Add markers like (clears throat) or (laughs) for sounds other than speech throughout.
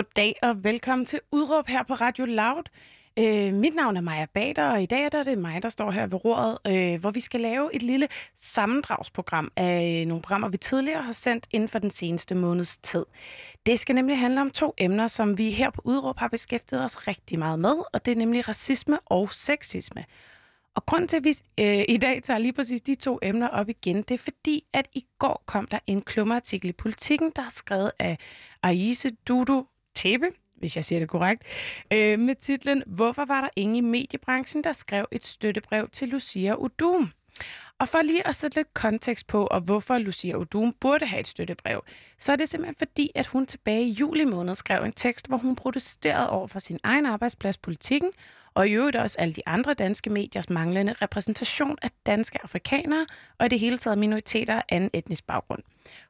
Goddag og velkommen til Udråb her på Radio Loud. Øh, mit navn er Maja Bader, og i dag er det mig, der står her ved roret, øh, hvor vi skal lave et lille sammendragsprogram af nogle programmer, vi tidligere har sendt inden for den seneste måneds tid. Det skal nemlig handle om to emner, som vi her på Udråb har beskæftiget os rigtig meget med, og det er nemlig racisme og sexisme. Og grund til, at vi øh, i dag tager lige præcis de to emner op igen, det er fordi, at i går kom der en klummerartikel i Politiken, der er skrevet af Aise Dudu Tæppe, hvis jeg siger det korrekt, øh, med titlen Hvorfor var der ingen i mediebranchen, der skrev et støttebrev til Lucia Udum? Og for lige at sætte lidt kontekst på, og hvorfor Lucia Udum burde have et støttebrev, så er det simpelthen fordi, at hun tilbage i juli måned skrev en tekst, hvor hun protesterede over for sin egen arbejdsplads politikken, og i øvrigt også alle de andre danske mediers manglende repræsentation af danske afrikanere og i det hele taget minoriteter af anden etnisk baggrund.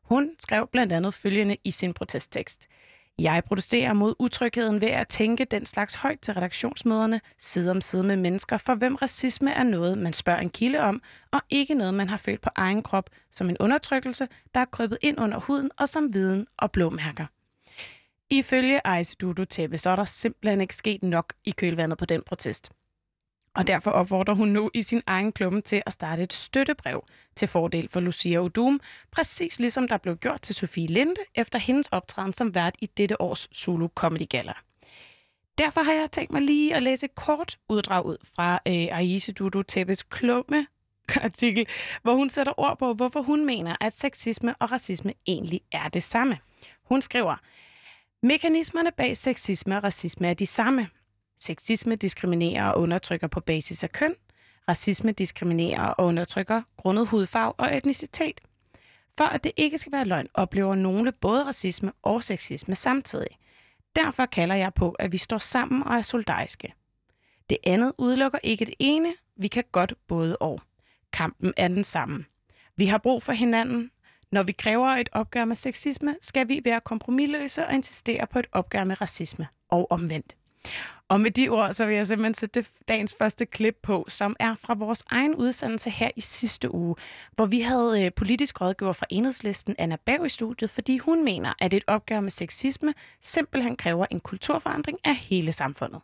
Hun skrev blandt andet følgende i sin protesttekst. Jeg protesterer mod utrygheden ved at tænke den slags højt til redaktionsmøderne, side om side med mennesker, for hvem racisme er noget, man spørger en kilde om, og ikke noget, man har følt på egen krop som en undertrykkelse, der er krøbet ind under huden og som viden og blåmærker. Ifølge Ejse Dudu Tæppe, så er der simpelthen ikke sket nok i kølvandet på den protest. Og derfor opfordrer hun nu i sin egen klumme til at starte et støttebrev til fordel for Lucia Odum, præcis ligesom der blev gjort til Sofie Linde efter hendes optræden som vært i dette års Zulu Comedy Gala. Derfor har jeg tænkt mig lige at læse et kort uddrag ud fra øh, Aise Dudu Tæppes klumme artikel, hvor hun sætter ord på, hvorfor hun mener, at sexisme og racisme egentlig er det samme. Hun skriver, Mekanismerne bag sexisme og racisme er de samme. Sexisme diskriminerer og undertrykker på basis af køn. Racisme diskriminerer og undertrykker grundet hudfarve og etnicitet. For at det ikke skal være løgn, oplever nogle både racisme og sexisme samtidig. Derfor kalder jeg på, at vi står sammen og er soldatiske. Det andet udelukker ikke det ene. Vi kan godt både og. Kampen er den samme. Vi har brug for hinanden, når vi kræver et opgør med sexisme, skal vi være kompromilløse og insistere på et opgør med racisme og omvendt. Og med de ord, så vil jeg simpelthen sætte dagens første klip på, som er fra vores egen udsendelse her i sidste uge, hvor vi havde øh, politisk rådgiver fra enhedslisten Anna Berg, i studiet, fordi hun mener, at et opgør med sexisme simpelthen kræver en kulturforandring af hele samfundet.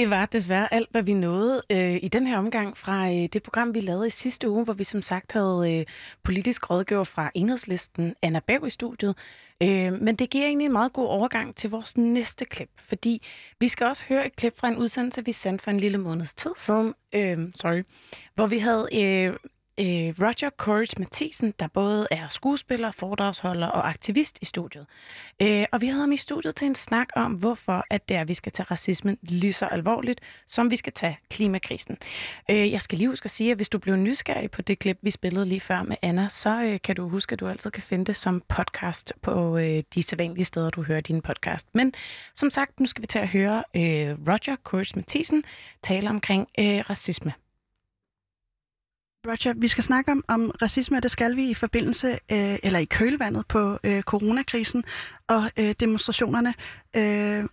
Det var desværre alt, hvad vi nåede øh, i den her omgang fra øh, det program, vi lavede i sidste uge, hvor vi som sagt havde øh, politisk rådgiver fra Enhedslisten, Anna Bav i studiet. Øh, men det giver egentlig en meget god overgang til vores næste klip, fordi vi skal også høre et klip fra en udsendelse, vi sendte for en lille måneds tid siden, øh, sorry, hvor vi havde øh, øh, Roger Courage Mathisen, der både er skuespiller, foredragsholder og aktivist i studiet. Øh, og vi havde ham i studiet til en snak om, hvorfor at det er, at vi skal tage racismen lige så alvorligt, som vi skal tage klimakrisen. Øh, jeg skal lige huske at sige, at hvis du blev nysgerrig på det klip, vi spillede lige før med Anna, så øh, kan du huske, at du altid kan finde det som podcast på øh, de sædvanlige steder, du hører din podcast. Men som sagt, nu skal vi til at høre øh, Roger Courage Mathisen tale omkring øh, racisme. Roger, vi skal snakke om, om racisme, og det skal vi i forbindelse, øh, eller i kølvandet på øh, coronakrisen og øh, demonstrationerne øh,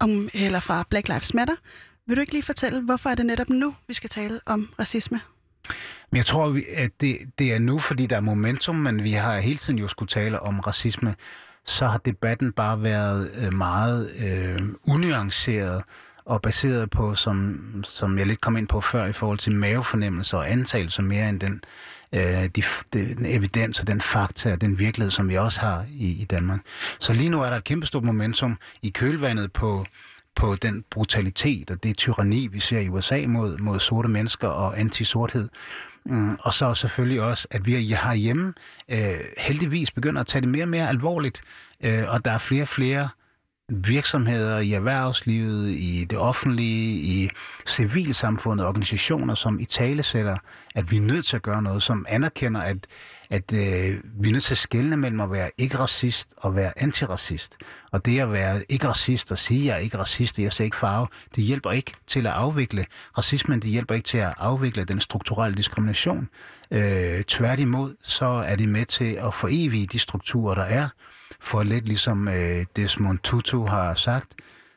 om, eller fra Black Lives Matter. Vil du ikke lige fortælle, hvorfor er det netop nu, vi skal tale om racisme? Men jeg tror, at det, det er nu, fordi der er momentum, men vi har hele tiden jo skulle tale om racisme. Så har debatten bare været øh, meget øh, unuanceret og baseret på, som, som jeg lidt kom ind på før, i forhold til mavefornemmelser og antagelser mere end den, øh, de, den evidens og den fakta og den virkelighed, som vi også har i, i Danmark. Så lige nu er der et kæmpestort momentum i kølvandet på, på den brutalitet og det tyranni, vi ser i USA mod, mod sorte mennesker og antisorthed. Mm, og så selvfølgelig også, at vi har hjemme øh, heldigvis begynder at tage det mere og mere alvorligt, øh, og der er flere og flere virksomheder i erhvervslivet, i det offentlige, i civilsamfundet, organisationer, som i tale sætter, at vi er nødt til at gøre noget, som anerkender, at, at øh, vi er nødt til at skelne mellem at være ikke-racist og være antiracist. Og det at være ikke-racist og sige, at jeg er ikke racist, jeg ser ikke farve, det hjælper ikke til at afvikle racismen, det hjælper ikke til at afvikle den strukturelle diskrimination. Øh, tværtimod, så er det med til at forevige de strukturer, der er, for lidt ligesom øh, Desmond Tutu har sagt,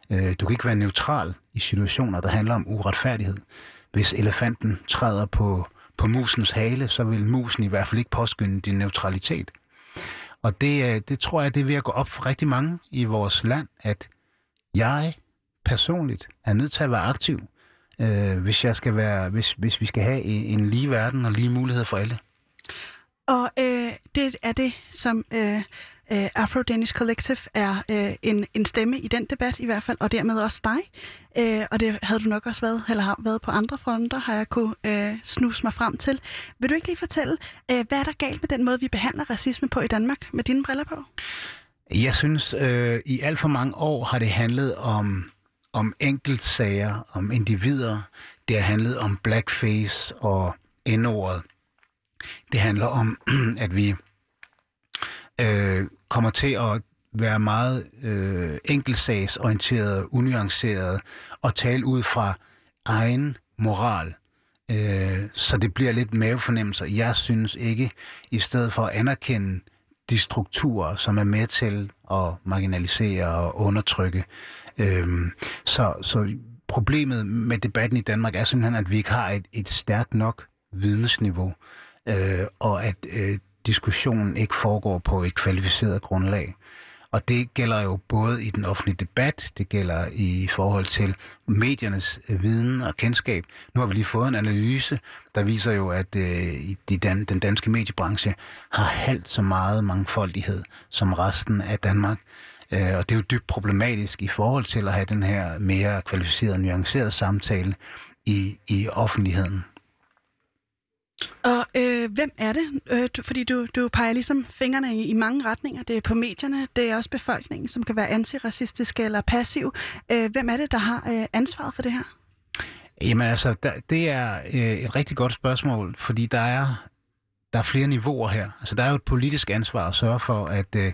øh, du kan ikke være neutral i situationer, der handler om uretfærdighed. Hvis elefanten træder på, på musens hale, så vil musen i hvert fald ikke påskynde din neutralitet. Og det, øh, det tror jeg, det er ved at gå op for rigtig mange i vores land, at jeg personligt er nødt til at være aktiv, øh, hvis, jeg skal være, hvis, hvis vi skal have en lige verden og lige mulighed for alle. Og øh, det er det, som øh, øh, Afro-Danish Collective er øh, en, en stemme i den debat i hvert fald, og dermed også dig. Øh, og det havde du nok også været, eller har været på andre fronter, har jeg kunne øh, snuse mig frem til. Vil du ikke lige fortælle, øh, hvad er der galt med den måde, vi behandler racisme på i Danmark med dine briller på? Jeg synes, øh, i alt for mange år har det handlet om, om enkeltsager, om individer. Det har handlet om blackface og n-ordet. Det handler om, (clears throat) at vi øh, kommer til at være meget øh, enkeltsagsorienteret, unuanceret og tale ud fra egen moral. Øh, så det bliver lidt mavefornemmelser. Jeg synes ikke, i stedet for at anerkende de strukturer, som er med til at marginalisere og undertrykke. Øh, så, så problemet med debatten i Danmark er simpelthen, at vi ikke har et, et stærkt nok vidensniveau, øh, og at øh, diskussionen ikke foregår på et kvalificeret grundlag. Og det gælder jo både i den offentlige debat, det gælder i forhold til mediernes øh, viden og kendskab. Nu har vi lige fået en analyse, der viser jo, at øh, de dan- den danske mediebranche har halvt så meget mangfoldighed som resten af Danmark. Øh, og det er jo dybt problematisk i forhold til at have den her mere kvalificerede, nuancerede samtale i, i offentligheden. Og øh, hvem er det? Øh, du, fordi du, du peger ligesom fingrene i, i mange retninger. Det er på medierne, det er også befolkningen, som kan være antiracistiske eller passiv. Øh, hvem er det, der har øh, ansvaret for det her? Jamen altså, der, det er øh, et rigtig godt spørgsmål, fordi der er, der er flere niveauer her. Altså, der er jo et politisk ansvar at sørge for, at øh,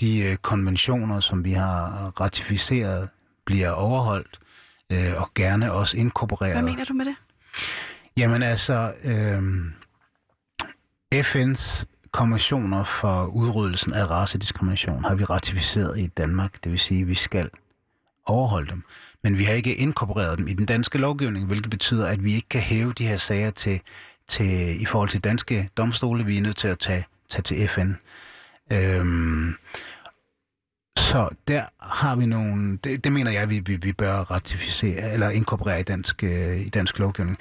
de øh, konventioner, som vi har ratificeret, bliver overholdt øh, og gerne også inkorporeret. Hvad mener du med det? Jamen altså, øh, FN's konventioner for udryddelsen af racediskrimination har vi ratificeret i Danmark. Det vil sige, at vi skal overholde dem. Men vi har ikke inkorporeret dem i den danske lovgivning, hvilket betyder, at vi ikke kan hæve de her sager til, til i forhold til danske domstole. Vi er nødt til at tage, tage til FN. Øhm, så der har vi nogle, det, det mener jeg, vi, vi, vi bør ratificere eller inkorporere i dansk, øh, i dansk lovgivning.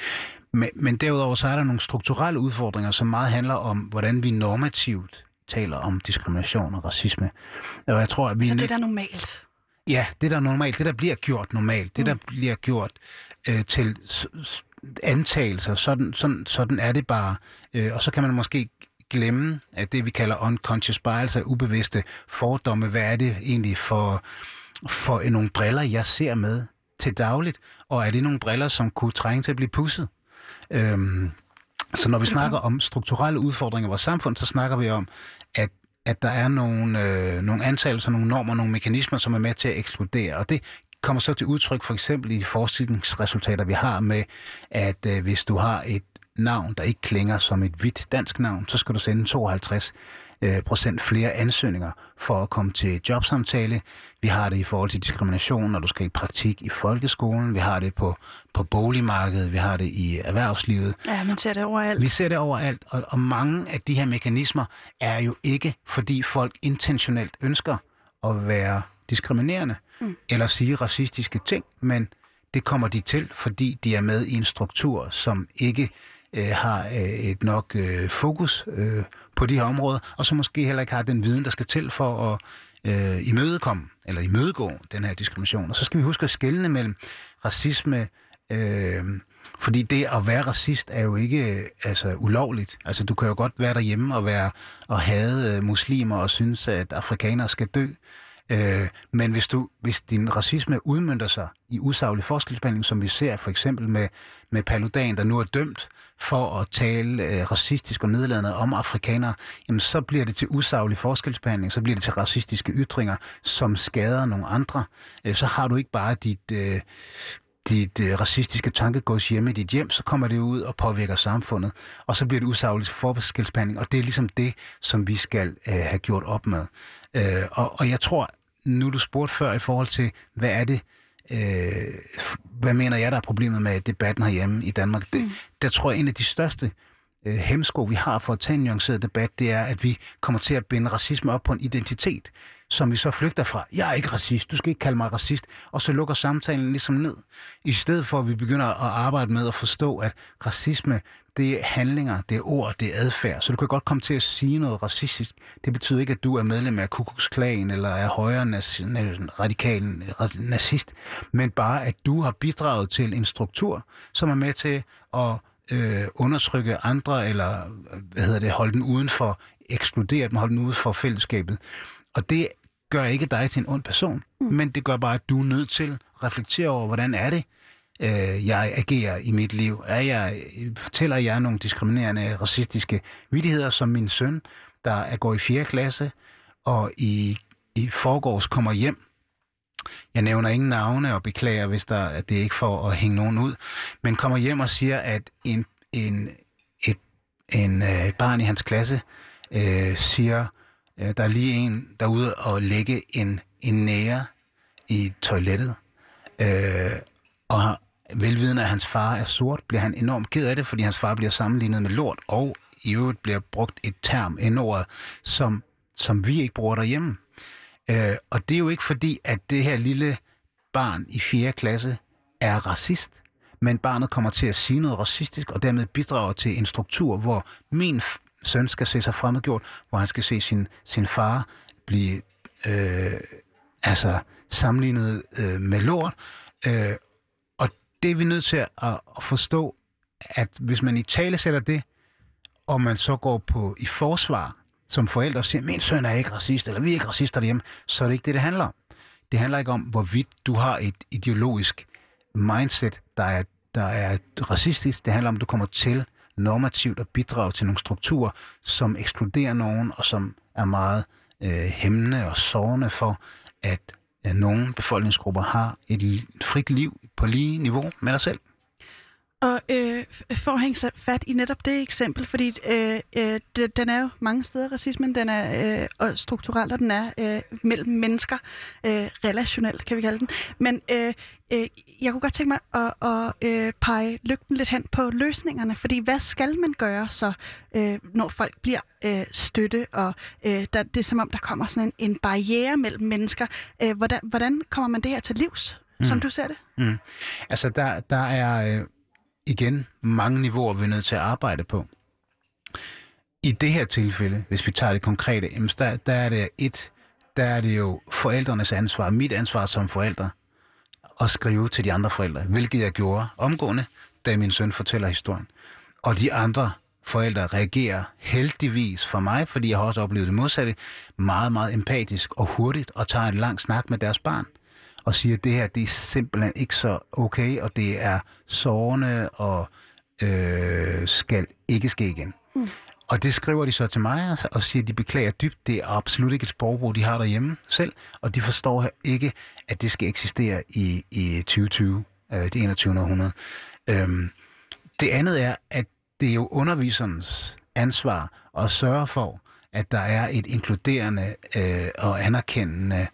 Men, men derudover så er der nogle strukturelle udfordringer, som meget handler om, hvordan vi normativt taler om diskrimination og racisme. Og jeg tror, at vi så det der er normalt? Ja, det der er normalt, det der bliver gjort normalt, det der mm. bliver gjort øh, til antagelser, sådan, sådan, sådan er det bare. Øh, og så kan man måske glemme at det, vi kalder unconscious bias, altså ubevidste fordomme. Hvad er det egentlig for, for nogle briller, jeg ser med til dagligt? Og er det nogle briller, som kunne trænge til at blive pusset? Øhm, så når vi snakker om strukturelle udfordringer i vores samfund, så snakker vi om, at at der er nogle, øh, nogle antagelser, nogle normer, nogle mekanismer, som er med til at ekskludere. Og det kommer så til udtryk for eksempel i forskningsresultater, vi har med, at øh, hvis du har et navn, der ikke klinger som et hvidt dansk navn, så skal du sende 52 øh, procent flere ansøgninger for at komme til jobsamtale. Vi har det i forhold til diskrimination, når du skal i praktik i folkeskolen. Vi har det på, på boligmarkedet. Vi har det i erhvervslivet. Ja, man ser det overalt. Vi ser det overalt, og, og mange af de her mekanismer er jo ikke, fordi folk intentionelt ønsker at være diskriminerende mm. eller sige racistiske ting, men det kommer de til, fordi de er med i en struktur, som ikke øh, har øh, et nok øh, fokus øh, på de her områder, og så måske heller ikke har den viden, der skal til for at øh, imødekomme, eller imødegå den her diskrimination. Og så skal vi huske at skelne mellem racisme, øh, fordi det at være racist er jo ikke øh, altså, ulovligt. Altså, du kan jo godt være derhjemme og, være, og hade øh, muslimer og synes, at afrikanere skal dø. Øh, men hvis, du, hvis din racisme udmyndter sig i usaglig forskelsbehandling, som vi ser for eksempel med, med Paludan, der nu er dømt for at tale øh, racistisk og nedladende om afrikanere, jamen så bliver det til usaglig forskelsbehandling, så bliver det til racistiske ytringer, som skader nogle andre. Øh, så har du ikke bare dit... Øh, dit øh, racistiske tankegods hjemme i dit hjem, så kommer det ud og påvirker samfundet, og så bliver det usagligt forskelsbehandling, og det er ligesom det, som vi skal øh, have gjort op med. Øh, og, og jeg tror, nu du spurgte før i forhold til, hvad er det, øh, hvad mener jeg, der er problemet med debatten herhjemme i Danmark? Det, mm. Der tror jeg, en af de største øh, hemsko, vi har for at tage en nuanceret debat, det er, at vi kommer til at binde racisme op på en identitet, som vi så flygter fra. Jeg er ikke racist, du skal ikke kalde mig racist, og så lukker samtalen ligesom ned. I stedet for, at vi begynder at arbejde med at forstå, at racisme, det er handlinger, det er ord, det er adfærd. Så du kan godt komme til at sige noget racistisk. Det betyder ikke, at du er medlem af Ku Klux Klan eller er højere radikal nazist, men bare, at du har bidraget til en struktur, som er med til at øh, undertrykke andre, eller hvad hedder det, holde den uden for, ekskludere dem, holde den uden for fællesskabet. Og det gør ikke dig til en ond person, mm. men det gør bare, at du er nødt til at reflektere over, hvordan er det, øh, jeg agerer i mit liv? Er jeg, fortæller jeg nogle diskriminerende, racistiske vidigheder, som min søn, der er går i 4. klasse, og i, i forgårs kommer hjem. Jeg nævner ingen navne og beklager, hvis der, at det ikke for at hænge nogen ud, men kommer hjem og siger, at en, en, et, en, øh, et barn i hans klasse øh, siger, øh, der er lige en derude og lægge en, en nære i toilettet. Øh, og velvidende, at hans far er sort, bliver han enormt ked af det, fordi hans far bliver sammenlignet med lort, og i øvrigt bliver brugt et term, en ord, som, som vi ikke bruger derhjemme. Øh, og det er jo ikke fordi, at det her lille barn i 4. klasse er racist, men barnet kommer til at sige noget racistisk, og dermed bidrager til en struktur, hvor min søn skal se sig fremmedgjort, hvor han skal se sin, sin far blive øh, altså sammenlignet øh, med lort, øh, det er vi nødt til at, at forstå, at hvis man i tale sætter det, og man så går på i forsvar som forældre og siger, min søn er ikke racist, eller vi er ikke racister derhjemme, så er det ikke det, det handler om. Det handler ikke om, hvorvidt du har et ideologisk mindset, der er, der er racistisk. Det handler om, at du kommer til normativt at bidrage til nogle strukturer, som ekskluderer nogen, og som er meget øh, hæmmende og sårende for, at at nogle befolkningsgrupper har et frit liv på lige niveau med dig selv. Og øh, for at hænge fat i netop det eksempel, fordi øh, øh, den er jo mange steder, racismen, den er øh, og strukturelt, og den er øh, mellem mennesker, øh, relationelt kan vi kalde den. Men øh, øh, jeg kunne godt tænke mig at, at øh, pege lygten lidt hen på løsningerne, fordi hvad skal man gøre så, øh, når folk bliver øh, støtte, og øh, der, det er som om, der kommer sådan en, en barriere mellem mennesker. Øh, hvordan, hvordan kommer man det her til livs, mm. som du ser det? Mm. Altså, der, der er... Øh igen mange niveauer, vi er nødt til at arbejde på. I det her tilfælde, hvis vi tager det konkrete, der, der er det et, der er det jo forældrenes ansvar, mit ansvar som forældre, at skrive til de andre forældre, hvilket jeg gjorde omgående, da min søn fortæller historien. Og de andre forældre reagerer heldigvis for mig, fordi jeg har også oplevet det modsatte, meget, meget empatisk og hurtigt, og tager en lang snak med deres barn og siger, at det her det er simpelthen ikke så okay, og det er sårende og øh, skal ikke ske igen. Mm. Og det skriver de så til mig og siger, at de beklager dybt. Det er absolut ikke et sprogbrug, de har derhjemme selv, og de forstår ikke, at det skal eksistere i, i 2020, øh, det 21. århundrede. Øhm, det andet er, at det er jo underviserens ansvar at sørge for, at der er et inkluderende øh, og anerkendende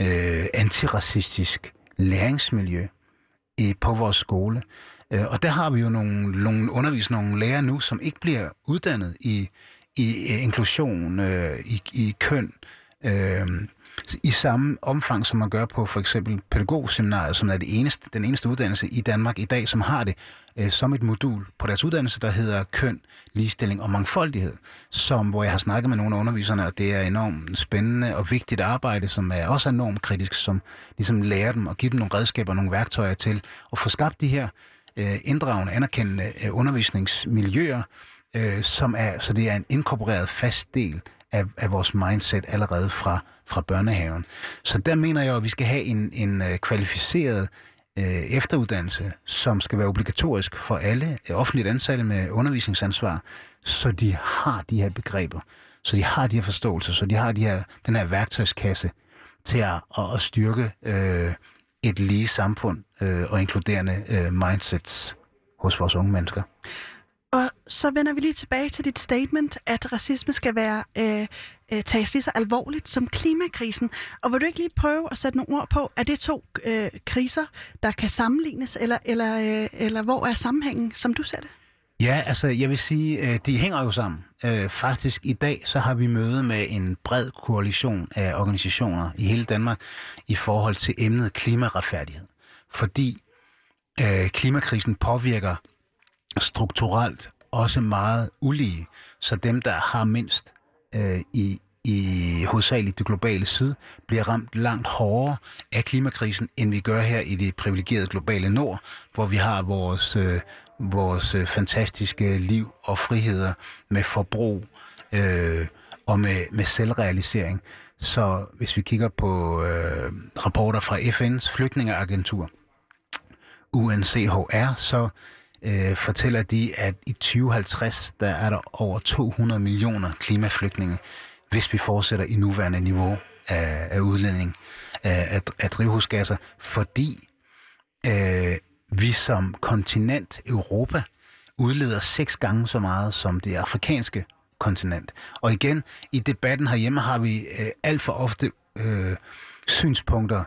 øh, antiracistisk læringsmiljø i, på vores skole. Øh, og der har vi jo nogle, nogle undervisere, nogle lærere nu, som ikke bliver uddannet i, i øh, inklusion, øh, i, i køn, øh, i samme omfang, som man gør på for eksempel pædagogseminariet, som er det eneste, den eneste uddannelse i Danmark i dag, som har det øh, som et modul på deres uddannelse, der hedder køn, ligestilling og mangfoldighed, som, hvor jeg har snakket med nogle af underviserne, og det er enormt spændende og vigtigt arbejde, som er også enormt kritisk, som ligesom lærer dem og giver dem nogle redskaber og nogle værktøjer til at få skabt de her øh, inddragende, anerkendende øh, undervisningsmiljøer, øh, som er, så det er en inkorporeret fast del af, af vores mindset allerede fra, fra børnehaven. Så der mener jeg, at vi skal have en, en øh, kvalificeret øh, efteruddannelse, som skal være obligatorisk for alle øh, offentligt ansatte med undervisningsansvar, så de har de her begreber, så de har de her forståelser, så de har de her, den her værktøjskasse til at, at, at styrke øh, et lige samfund øh, og inkluderende øh, mindsets hos vores unge mennesker. Og så vender vi lige tilbage til dit statement, at racisme skal være øh, øh, tages lige så alvorligt som klimakrisen. Og vil du ikke lige prøve at sætte nogle ord på, er det to øh, kriser, der kan sammenlignes, eller, eller, øh, eller hvor er sammenhængen, som du ser det? Ja, altså jeg vil sige, øh, de hænger jo sammen. Øh, faktisk i dag så har vi møde med en bred koalition af organisationer i hele Danmark i forhold til emnet klimaretfærdighed. Fordi øh, klimakrisen påvirker strukturelt også meget ulige. Så dem, der har mindst øh, i, i hovedsageligt det globale syd, bliver ramt langt hårdere af klimakrisen, end vi gør her i det privilegerede globale nord, hvor vi har vores, øh, vores øh, fantastiske liv og friheder med forbrug øh, og med, med selvrealisering. Så hvis vi kigger på øh, rapporter fra FN's flygtningeagentur, UNCHR, så øh, fortæller de, at i 2050, der er der over 200 millioner klimaflygtninge, hvis vi fortsætter i nuværende niveau af, af udledning af, af, af drivhusgasser, fordi øh, vi som kontinent Europa udleder seks gange så meget som det afrikanske kontinent. Og igen, i debatten herhjemme har vi øh, alt for ofte øh, synspunkter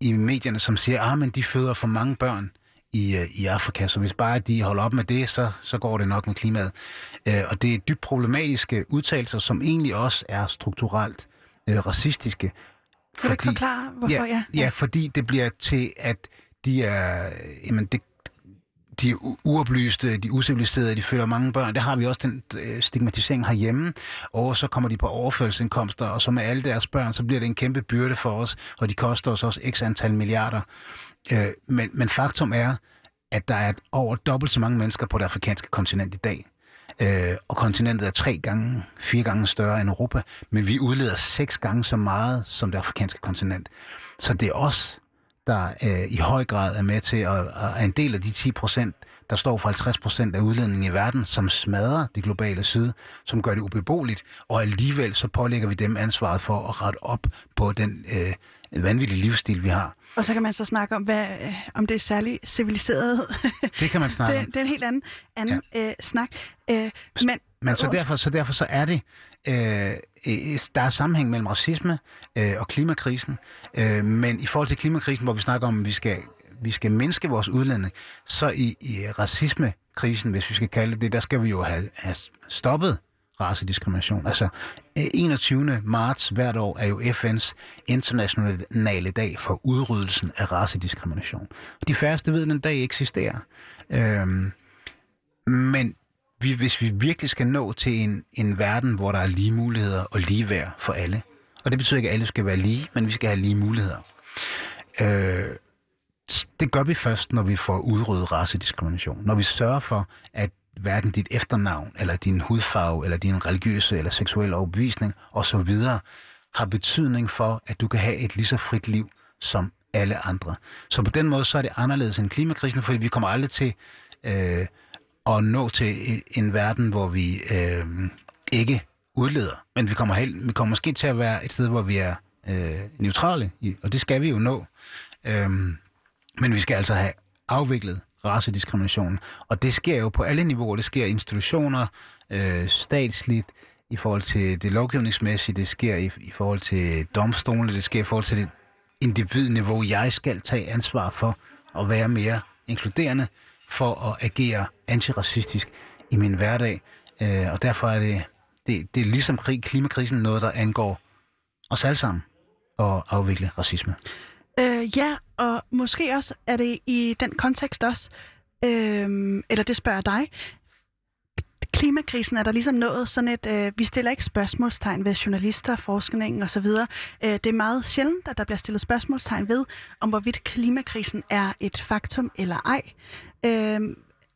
i medierne, som siger, at ah, de føder for mange børn i, øh, i Afrika. Så hvis bare de holder op med det, så, så går det nok med klimaet. Øh, og det er dybt problematiske udtalelser, som egentlig også er strukturelt øh, racistiske. Kan fordi, du ikke forklare, hvorfor? Ja, ja, ja, fordi det bliver til, at de er, jamen det, de uoplyste, de er usiviliserede, de følger mange børn. Der har vi også den øh, stigmatisering herhjemme. Og så kommer de på overførselsindkomster, og så med alle deres børn, så bliver det en kæmpe byrde for os, og de koster os også x antal milliarder. Øh, men, men faktum er, at der er over dobbelt så mange mennesker på det afrikanske kontinent i dag. Øh, og kontinentet er tre gange, fire gange større end Europa, men vi udleder seks gange så meget som det afrikanske kontinent. Så det er os, der øh, i høj grad er med til at, at er en del af de 10 procent, der står for 50 procent af udledningen i verden, som smadrer det globale syd, som gør det ubeboeligt, og alligevel så pålægger vi dem ansvaret for at rette op på den øh, vanvittige livsstil, vi har. Og så kan man så snakke om, hvad, øh, om det er særligt civiliseret. Det kan man snakke (laughs) det, om. det er en helt anden, anden ja. øh, snak. Øh, men Men så derfor, så derfor så er det, øh, der er sammenhæng mellem racisme øh, og klimakrisen. Øh, men i forhold til klimakrisen, hvor vi snakker om, at vi skal, vi skal mindske vores udlænding, så i, i racismekrisen, hvis vi skal kalde det der skal vi jo have, have stoppet racediskrimination. Altså, øh, 21. marts hvert år er jo FN's internationale dag for udryddelsen af racediskrimination. De færreste ved, at den dag eksisterer. Øhm, men vi, hvis vi virkelig skal nå til en, en verden, hvor der er lige muligheder og ligeværd for alle, og det betyder ikke, at alle skal være lige, men vi skal have lige muligheder. Øh, det gør vi først, når vi får udryddet racediskrimination. Når vi sørger for, at hverken dit efternavn, eller din hudfarve, eller din religiøse eller seksuelle overbevisning osv. har betydning for, at du kan have et lige så frit liv som alle andre. Så på den måde så er det anderledes end klimakrisen, fordi vi kommer aldrig til øh, at nå til en verden, hvor vi øh, ikke udleder. Men vi kommer, helt, vi kommer måske til at være et sted, hvor vi er øh, neutrale, i, og det skal vi jo nå. Øh, men vi skal altså have afviklet racediskrimination. Og det sker jo på alle niveauer. Det sker i institutioner, øh, statsligt, i forhold til det lovgivningsmæssige, det sker i, i forhold til domstolene, det sker i forhold til det individniveau. Jeg skal tage ansvar for at være mere inkluderende, for at agere antiracistisk i min hverdag. Øh, og derfor er det, det, det er ligesom krig, klimakrisen noget, der angår os alle sammen at afvikle racisme. Øh, ja, og måske også er det i den kontekst også, øh, eller det spørger dig, klimakrisen er der ligesom nået sådan et, øh, vi stiller ikke spørgsmålstegn ved journalister, forskningen osv. Øh, det er meget sjældent, at der bliver stillet spørgsmålstegn ved, om hvorvidt klimakrisen er et faktum eller ej. Øh,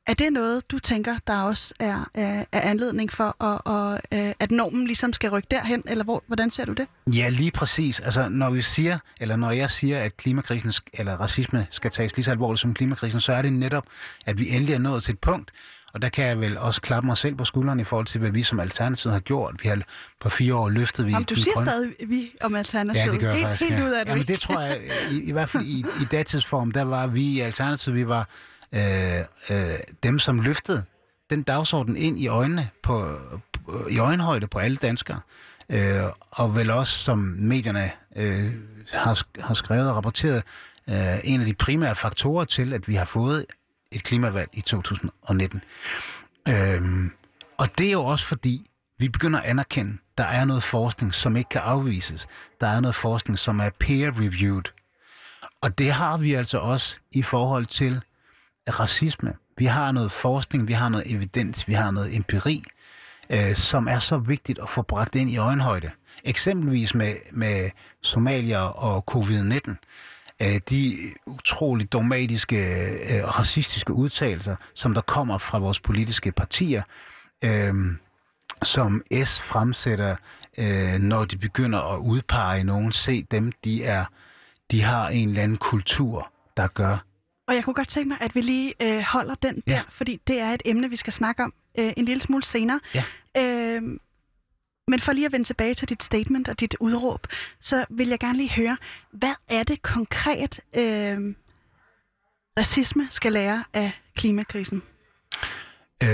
er det noget, du tænker, der også er, er, er anledning for, at, øh, at normen ligesom skal rykke derhen, eller hvor, hvordan ser du det? Ja, lige præcis. Altså, når vi siger, eller når jeg siger, at klimakrisen eller racisme skal tages lige så alvorligt som klimakrisen, så er det netop, at vi endelig er nået til et punkt, og der kan jeg vel også klappe mig selv på skulderen i forhold til, hvad vi som Alternativ har gjort. Vi har på fire år løftet vi... Jamen, du siger grøn... stadig vi om Alternativet. Ja, det gør jeg helt, faktisk. Helt ja. ud af det, Jamen, det tror jeg, i, i hvert fald i, i datidsform, der var vi i Alternativet, vi var øh, øh, dem, som løftede den dagsorden ind i øjnene på, på, i øjenhøjde på alle danskere. Øh, og vel også, som medierne øh, har, har skrevet og rapporteret, øh, en af de primære faktorer til, at vi har fået et klimavalg i 2019. Øh, og det er jo også fordi, vi begynder at anerkende, der er noget forskning, som ikke kan afvises. Der er noget forskning, som er peer-reviewed. Og det har vi altså også i forhold til racisme. Vi har noget forskning, vi har noget evidens, vi har noget empiri, øh, som er så vigtigt at få bragt ind i øjenhøjde. Eksempelvis med, med Somalia og covid-19 øh, de utroligt dogmatiske øh, racistiske udtalelser, som der kommer fra vores politiske partier, øh, som S fremsætter, øh, når de begynder at udpege nogen, se dem, de er, de har en eller anden kultur, der gør. Og jeg kunne godt tænke mig, at vi lige øh, holder den der, Ja. fordi det er et emne, vi skal snakke om øh, en lille smule senere. Ja. Øh, men for lige at vende tilbage til dit statement og dit udråb, så vil jeg gerne lige høre, hvad er det konkret, øh, racisme skal lære af klimakrisen? Øh,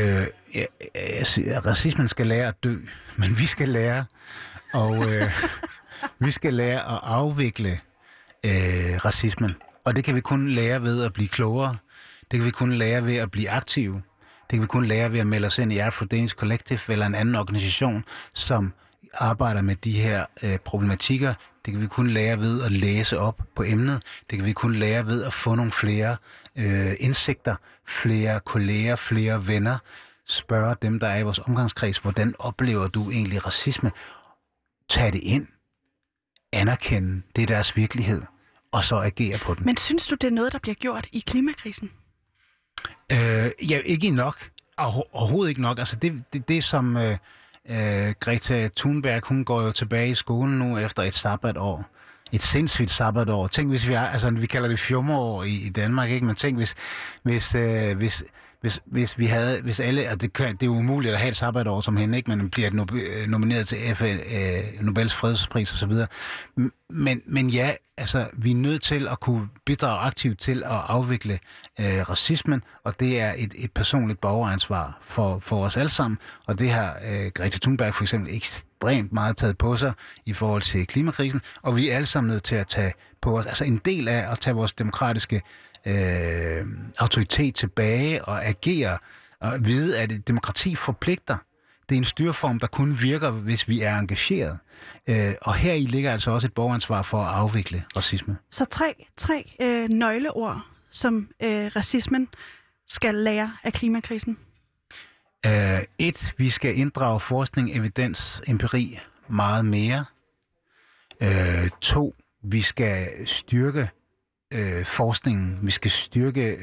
jeg, jeg siger, at racismen skal lære at dø, men vi skal lære, og øh, (laughs) vi skal lære at afvikle øh, racismen. Og det kan vi kun lære ved at blive klogere. Det kan vi kun lære ved at blive aktive. Det kan vi kun lære ved at melde os ind i Afro Danish Collective eller en anden organisation, som arbejder med de her øh, problematikker. Det kan vi kun lære ved at læse op på emnet. Det kan vi kun lære ved at få nogle flere øh, indsigter, flere kolleger, flere venner. Spørge dem, der er i vores omgangskreds, hvordan oplever du egentlig racisme? Tag det ind. Anerkende, det er deres virkelighed. Og så agere på den. Men synes du, det er noget, der bliver gjort i klimakrisen? Øh, ja, ikke nok. Over, overhovedet ikke nok. Altså det, det, det som øh, øh, Greta Thunberg, hun går jo tilbage i skolen nu efter et sabbatår. Et sindssygt sabbatår. Tænk hvis vi er, altså vi kalder det fjummerår i, i Danmark, ikke? Men tænk hvis, hvis, øh, hvis hvis, hvis vi havde, hvis alle, og det, kan, det er umuligt at have et sabbatår som hende, ikke? men bliver øh, nomineret til FN, øh, Nobels fredspris osv. Men, men ja, altså, vi er nødt til at kunne bidrage aktivt til at afvikle øh, racismen, og det er et, et personligt borgeransvar for, for os alle sammen, og det har øh, Greta Thunberg for eksempel ekstremt meget taget på sig i forhold til klimakrisen, og vi er alle sammen nødt til at tage på os, altså en del af at tage vores demokratiske øh, autoritet tilbage og agere og vide, at et demokrati forpligter. Det er en styreform, der kun virker, hvis vi er engageret. Øh, og her i ligger altså også et borgeransvar for at afvikle racisme. Så tre, tre øh, nøgleord, som øh, racismen skal lære af klimakrisen? Uh, et, vi skal inddrage forskning, evidens, empiri meget mere. Uh, to, vi skal styrke uh, forskningen. Vi skal styrke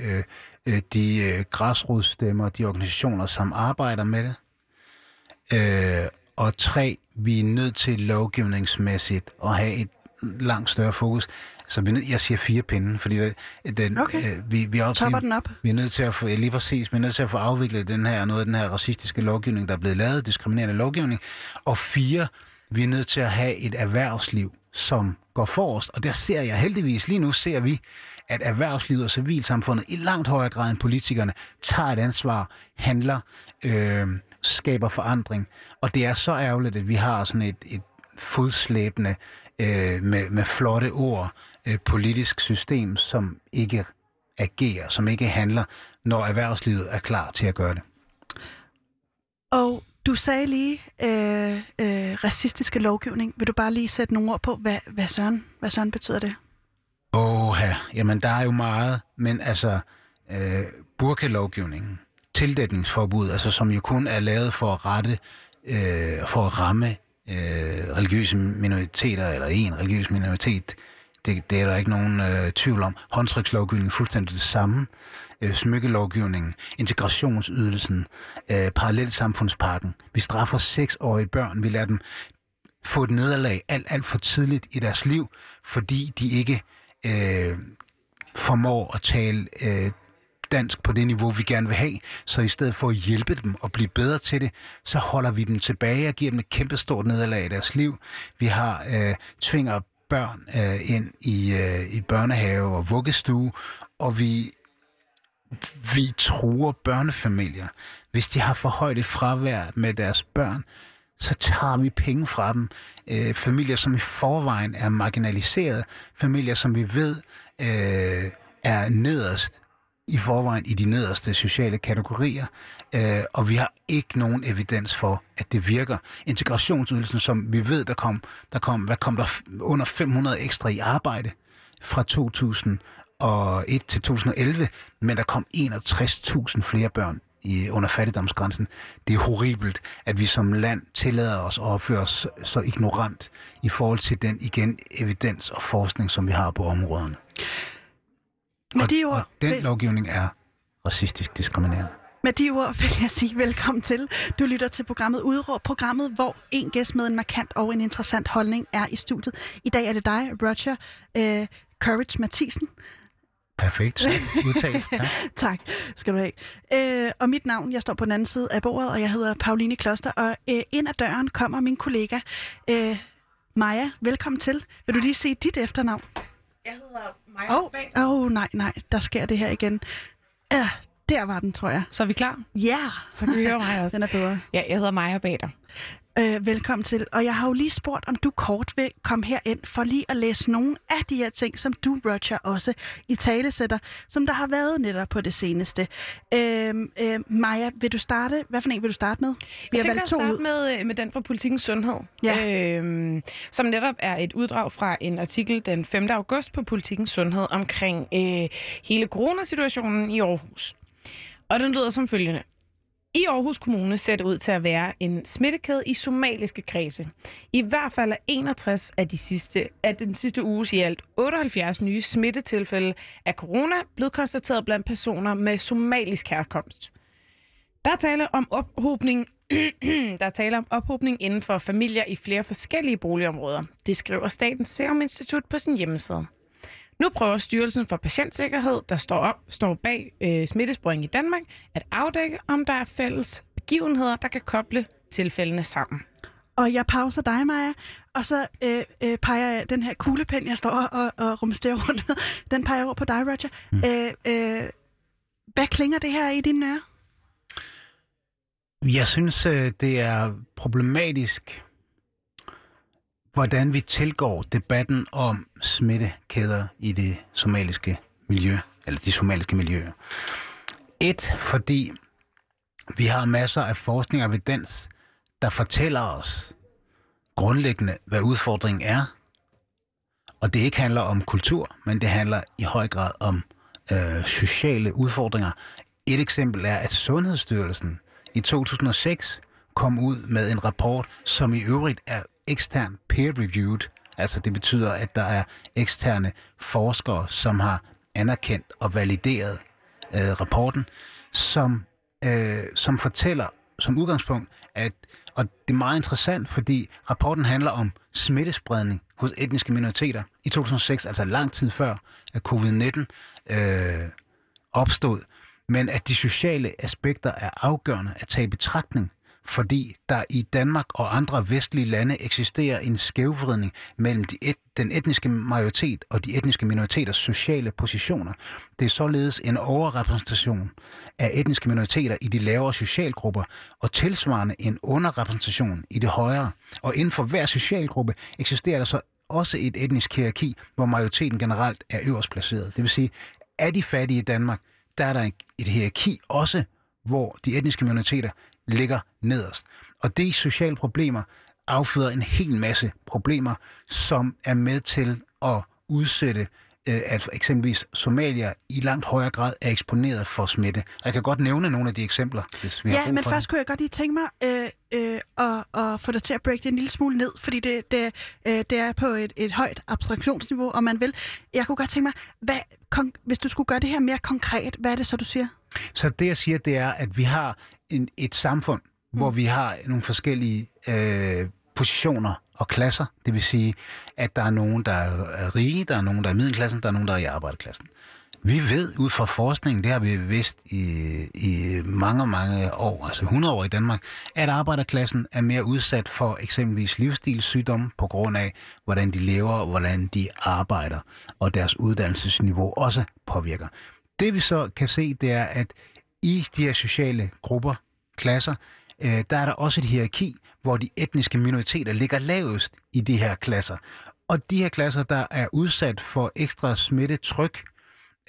uh, de uh, græsrodsstemmer, de organisationer, som arbejder med det. Uh, og tre, vi er nødt til lovgivningsmæssigt at have et langt større fokus. Så vi, jeg siger fire pinde, fordi den, okay. øh, vi, vi, er, vi, den op. vi er nødt til at få, lige præcis, vi er nødt til at få afviklet den her, noget af den her racistiske lovgivning, der er blevet lavet, diskriminerende lovgivning. Og fire, vi er nødt til at have et erhvervsliv, som går forrest. Og der ser jeg heldigvis, lige nu ser vi, at erhvervslivet og civilsamfundet i langt højere grad end politikerne tager et ansvar, handler, øh, skaber forandring. Og det er så ærgerligt, at vi har sådan et, et fodslæbende øh, med, med flotte ord øh, politisk system, som ikke agerer, som ikke handler, når erhvervslivet er klar til at gøre det. Du sagde lige øh, øh, racistiske lovgivning. Vil du bare lige sætte nogle ord på, hvad, hvad, søren, hvad søren betyder det? Åh, oh, jamen der er jo meget, men altså øh, burkalovgivningen, tildækningsforbud, altså som jo kun er lavet for at rette, øh, for at ramme øh, religiøse minoriteter, eller en religiøs minoritet, det, det er der ikke nogen øh, tvivl om. Håndtrykslovgivningen fuldstændig det samme. Øh, smykkelovgivningen, integrationsydelsen, øh, parallelsamfundsparken. Vi straffer seksårige børn. Vi lader dem få et nederlag alt, alt for tidligt i deres liv, fordi de ikke øh, formår at tale øh, dansk på det niveau, vi gerne vil have. Så i stedet for at hjælpe dem og blive bedre til det, så holder vi dem tilbage og giver dem et kæmpestort nederlag i deres liv. Vi har øh, tvinger børn øh, ind i, øh, i børnehave og vuggestue, og vi, vi truer børnefamilier. Hvis de har for højt et fravær med deres børn, så tager vi penge fra dem. Øh, familier, som i forvejen er marginaliseret, familier, som vi ved øh, er nederst i forvejen i de nederste sociale kategorier, øh, og vi har ikke nogen evidens for, at det virker. Integrationsydelsen, som vi ved, der kom, der kom, hvad kom der under 500 ekstra i arbejde fra 2000 2001 til 2011, men der kom 61.000 flere børn i, under fattigdomsgrænsen. Det er horribelt, at vi som land tillader os at opføre os så ignorant i forhold til den igen evidens og forskning, som vi har på områderne. Med og, de ord, og den vil... lovgivning er racistisk diskriminerende. Med de ord vil jeg sige velkommen til. Du lytter til programmet Udråb, programmet, hvor en gæst med en markant og en interessant holdning er i studiet. I dag er det dig, Roger uh, Courage Mathisen. Perfekt. Udtalt. Tak. (laughs) tak skal du have. Uh, og mit navn, jeg står på den anden side af bordet, og jeg hedder Pauline Kloster. Og uh, ind ad døren kommer min kollega uh, Maja. Velkommen til. Vil du lige se dit efternavn? Jeg hedder Maja Åh, oh, oh, nej, nej, der sker det her igen. Uh, der var den, tror jeg. Så er vi klar? Ja. Yeah. Så kan vi høre mig også. (laughs) den er bedre. Ja, jeg hedder Maja Bader. Øh, velkommen til. Og jeg har jo lige spurgt, om du kort vil komme herind for lige at læse nogle af de her ting, som du, Roger, også i tale sætter, som der har været netop på det seneste. Øh, øh, Maja, vil du starte? Hvad for en vil du starte med? Vi jeg tænker at starte med, øh, med den fra Politikens Sundhed, ja. øh, som netop er et uddrag fra en artikel den 5. august på Politikens Sundhed omkring øh, hele coronasituationen i Aarhus. Og den lyder som følgende. I Aarhus Kommune ser det ud til at være en smittekæde i somaliske kredse. I hvert fald er 61 af, de sidste, af den sidste uges i alt 78 nye smittetilfælde af corona blevet konstateret blandt personer med somalisk herkomst. Der taler om ophobning (clears throat) der taler om ophobning inden for familier i flere forskellige boligområder. Det skriver Statens Serum Institut på sin hjemmeside. Nu prøver Styrelsen for Patientsikkerhed, der står, op, står bag øh, smittespring i Danmark, at afdække, om der er fælles begivenheder, der kan koble tilfældene sammen. Og jeg pauser dig, Maja, og så øh, øh, peger jeg den her kuglepen, jeg står og, og rumsterer rundt med, den peger over på dig, Roger. Mm. Øh, øh, hvad klinger det her i dine ører? Jeg synes, øh, det er problematisk, hvordan vi tilgår debatten om smittekæder i det somaliske miljø, eller de somaliske miljøer. Et, fordi vi har masser af forskning og evidens, der fortæller os grundlæggende, hvad udfordringen er. Og det ikke handler om kultur, men det handler i høj grad om øh, sociale udfordringer. Et eksempel er, at Sundhedsstyrelsen i 2006 kom ud med en rapport, som i øvrigt er ekstern peer-reviewed. Altså det betyder, at der er eksterne forskere, som har anerkendt og valideret øh, rapporten, som, øh, som fortæller som udgangspunkt, at, og det er meget interessant, fordi rapporten handler om smittespredning hos etniske minoriteter i 2006, altså lang tid før at covid-19 øh, opstod, men at de sociale aspekter er afgørende at tage i betragtning, fordi der i Danmark og andre vestlige lande eksisterer en skævvridning mellem de et, den etniske majoritet og de etniske minoriteters sociale positioner. Det er således en overrepræsentation af etniske minoriteter i de lavere socialgrupper, og tilsvarende en underrepræsentation i det højere. Og inden for hver socialgruppe eksisterer der så også et etnisk hierarki, hvor majoriteten generelt er øverst placeret. Det vil sige, er de fattige i Danmark, der er der et hierarki også, hvor de etniske minoriteter ligger nederst. Og de sociale problemer afføder en hel masse problemer, som er med til at udsætte at eksempelvis Somalia i langt højere grad er eksponeret for smitte. Jeg kan godt nævne nogle af de eksempler, hvis vi ja, har brug men for først det. kunne jeg godt lige tænke mig øh, øh, at, at få dig til at break det en lille smule ned, fordi det, det, øh, det er på et, et højt abstraktionsniveau, om man vil. Jeg kunne godt tænke mig, hvad, kon, hvis du skulle gøre det her mere konkret, hvad er det så, du siger? Så det, jeg siger, det er, at vi har en, et samfund, mm. hvor vi har nogle forskellige øh, positioner og klasser. Det vil sige, at der er nogen, der er rige, der er nogen, der er i middelklassen, der er nogen, der er i arbejderklassen. Vi ved ud fra forskningen, det har vi vidst i, i mange, mange år, altså 100 år i Danmark, at arbejderklassen er mere udsat for eksempelvis livsstilssygdomme på grund af, hvordan de lever og hvordan de arbejder, og deres uddannelsesniveau også påvirker. Det vi så kan se, det er, at i de her sociale grupper, klasser, øh, der er der også et hierarki, hvor de etniske minoriteter ligger lavest i de her klasser. Og de her klasser, der er udsat for ekstra smittetryk,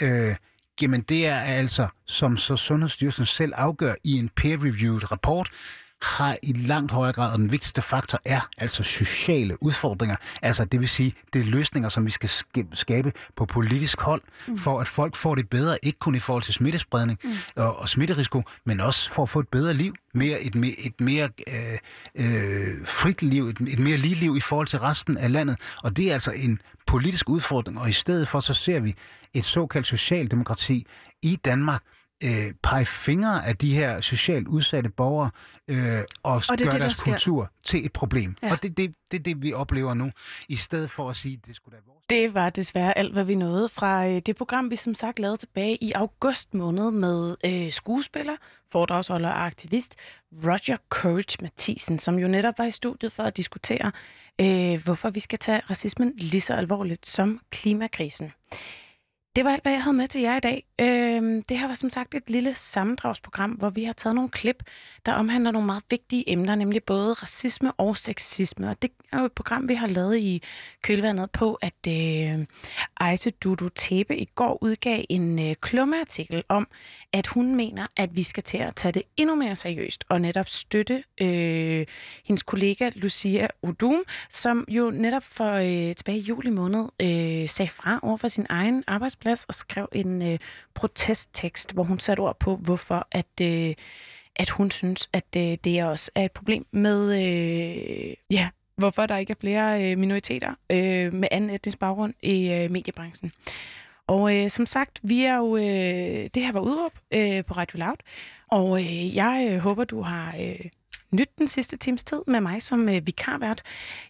øh, jamen det er altså, som så Sundhedsstyrelsen selv afgør i en peer-reviewed rapport, har i langt højere grad, og den vigtigste faktor er altså sociale udfordringer. Altså det vil sige, det er løsninger, som vi skal skabe på politisk hold, mm. for at folk får det bedre, ikke kun i forhold til smittespredning mm. og, og smitterisiko, men også for at få et bedre liv, mere, et, mere, et mere øh, øh, frit liv, et, et mere lige liv i forhold til resten af landet. Og det er altså en politisk udfordring, og i stedet for så ser vi et såkaldt socialdemokrati i Danmark, øh, pege fingre af de her socialt udsatte borgere øh, og, og det, gøre det, deres sker. kultur til et problem. Ja. Og det er det, det, det, vi oplever nu, i stedet for at sige, at det skulle da vores. Det var desværre alt, hvad vi nåede fra øh, det program, vi som sagt lavede tilbage i august måned med øh, skuespiller, foredragsholder og aktivist Roger Courage Mathisen, som jo netop var i studiet for at diskutere, øh, hvorfor vi skal tage racismen lige så alvorligt som klimakrisen. Det var alt, hvad jeg havde med til jer i dag. Øhm, det her var som sagt et lille sammendragsprogram, hvor vi har taget nogle klip, der omhandler nogle meget vigtige emner, nemlig både racisme og sexisme. Og det er jo et program, vi har lavet i kølvandet på, at øh, Ejse Dudu Tebe i går udgav en øh, klummeartikel om, at hun mener, at vi skal til at tage det endnu mere seriøst og netop støtte øh, hendes kollega Lucia Odum, som jo netop for øh, tilbage i juli måned øh, sagde fra over for sin egen arbejds arbejdsplads og skrev en øh, protesttekst, hvor hun satte ord på, hvorfor at, øh, at hun synes, at øh, det også er et problem med, øh, ja, hvorfor der ikke er flere øh, minoriteter øh, med anden etnisk baggrund i øh, mediebranchen. Og øh, som sagt, vi er jo, øh, det her var udråb øh, på Radio Loud, og øh, jeg øh, håber, du har øh, nyt den sidste times tid med mig som øh, vikarvært.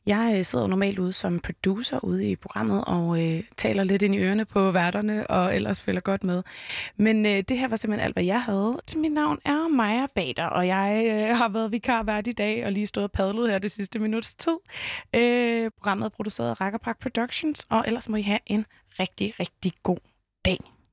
Jeg øh, sidder normalt ude som producer ude i programmet og øh, taler lidt ind i ørerne på værterne og ellers følger godt med. Men øh, det her var simpelthen alt, hvad jeg havde. Mit navn er Maja Bader, og jeg øh, har været vikarvært i dag og lige stået og padlet her det sidste minuts tid. Øh, programmet er produceret af Rakkerpark Productions, og ellers må I have en rigtig, rigtig god dag.